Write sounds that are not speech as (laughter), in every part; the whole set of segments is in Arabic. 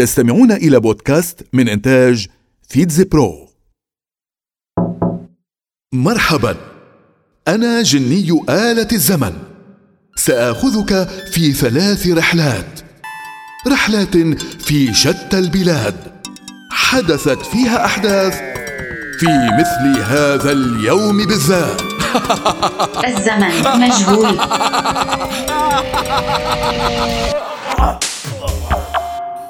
تستمعون إلى بودكاست من إنتاج فيتز برو. مرحبا. أنا جني آلة الزمن. سآخذك في ثلاث رحلات. رحلات في شتى البلاد. حدثت فيها أحداث في مثل هذا اليوم بالذات. (laughs) الزمن مجهول (laughs)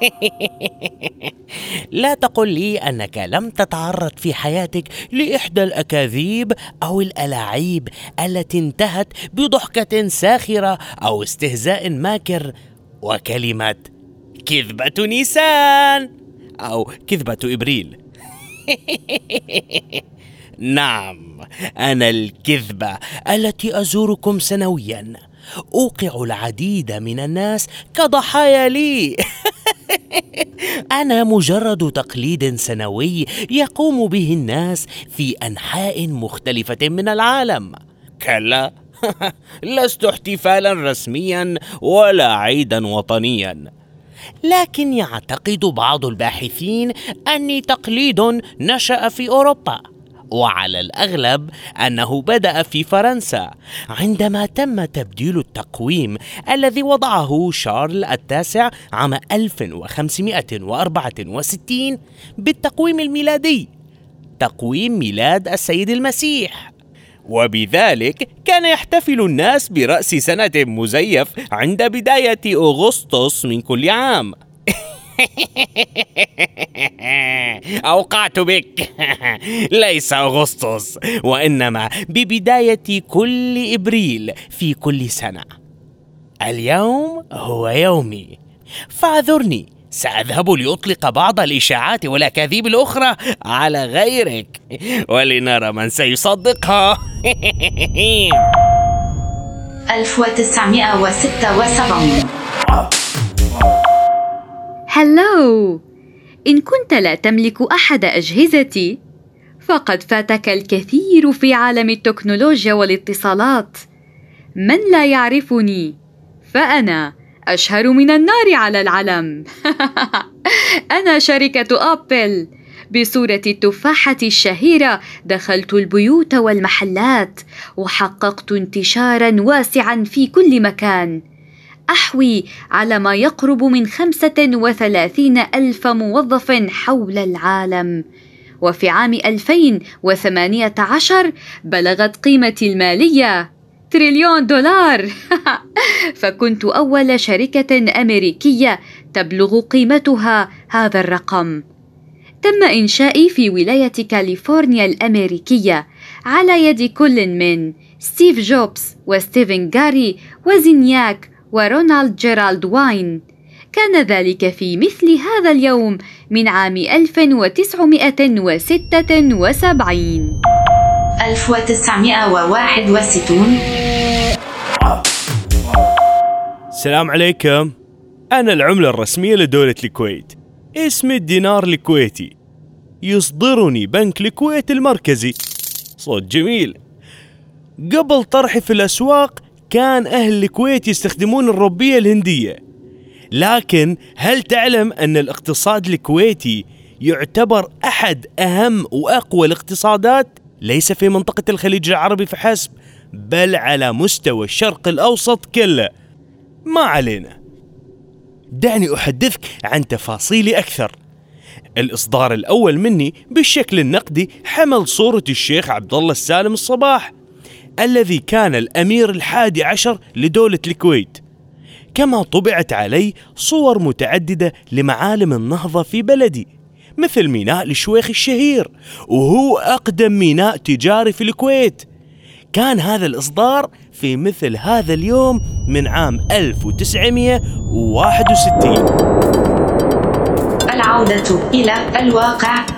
(laughs) لا تقل لي أنك لم تتعرض في حياتك لإحدى الأكاذيب أو الألاعيب التي انتهت بضحكة ساخرة أو استهزاء ماكر وكلمه كذبة نيسان أو كذبة إبريل. (laughs) نعم أنا الكذبة التي أزوركم سنويا. أوقع العديد من الناس كضحايا لي. (laughs) (laughs) أنا مجرد تقليد سنوي يقوم به الناس في أنحاء مختلفة من العالم. كلا. (laughs) لست احتفالا رسميا ولا عيدا وطنيا. لكن يعتقد بعض الباحثين أني تقليد نشأ في أوروبا. وعلى الأغلب أنه بدأ في فرنسا عندما تم تبديل التقويم الذي وضعه شارل التاسع عام 1564 بالتقويم الميلادي تقويم ميلاد السيد المسيح. وبذلك كان يحتفل الناس برأس سنة مزيف عند بداية أغسطس من كل عام. (laughs) أوقعت بك. (laughs) ليس أغسطس وإنما ببداية كل إبريل في كل سنة. اليوم هو يومي. فاعذرني سأذهب لأطلق بعض الإشاعات والأكاذيب الأخرى على غيرك ولنرى من سيصدقها. (laughs) 1976 هلو إن كنت لا تملك أحد أجهزتي فقد فاتك الكثير في عالم التكنولوجيا والاتصالات. من لا يعرفني؟ فأنا أشهر من النار على العلم. (laughs) أنا شركة أبل. بصورة التفاحة الشهيرة دخلت البيوت والمحلات وحققت انتشارا واسعا في كل مكان. أحوي على ما يقرب من خمسة وثلاثين ألف موظف حول العالم. وفي عام 2018 بلغت قيمتي المالية تريليون دولار. (laughs) فكنت أول شركة أمريكية تبلغ قيمتها هذا الرقم. تم إنشائي في ولاية كاليفورنيا الأمريكية على يد كل من ستيف جوبز وستيفن جاري وزينياك ورونالد جيرالد واين. كان ذلك في مثل هذا اليوم من عام 1976 1961 السلام عليكم. أنا العملة الرسمية لدولة الكويت. اسمي الدينار الكويتي. يصدرني بنك الكويت المركزي. صوت جميل. قبل طرحي في الأسواق كان أهل الكويت يستخدمون الربية الهندية. لكن هل تعلم أن الاقتصاد الكويتي يعتبر أحد أهم وأقوى الاقتصادات؟ ليس في منطقة الخليج العربي فحسب بل على مستوى الشرق الأوسط كله. ما علينا. دعني أحدثك عن تفاصيل أكثر. الإصدار الأول مني بالشكل النقدي حمل صورة الشيخ عبد الله السالم الصباح. الذي كان الأمير الحادي عشر لدولة الكويت. كما طبعت عليه صور متعددة لمعالم النهضة في بلدي مثل ميناء الشويخ الشهير وهو أقدم ميناء تجاري في الكويت. كان هذا الإصدار في مثل هذا اليوم من عام 1961 العودة إلى الواقع.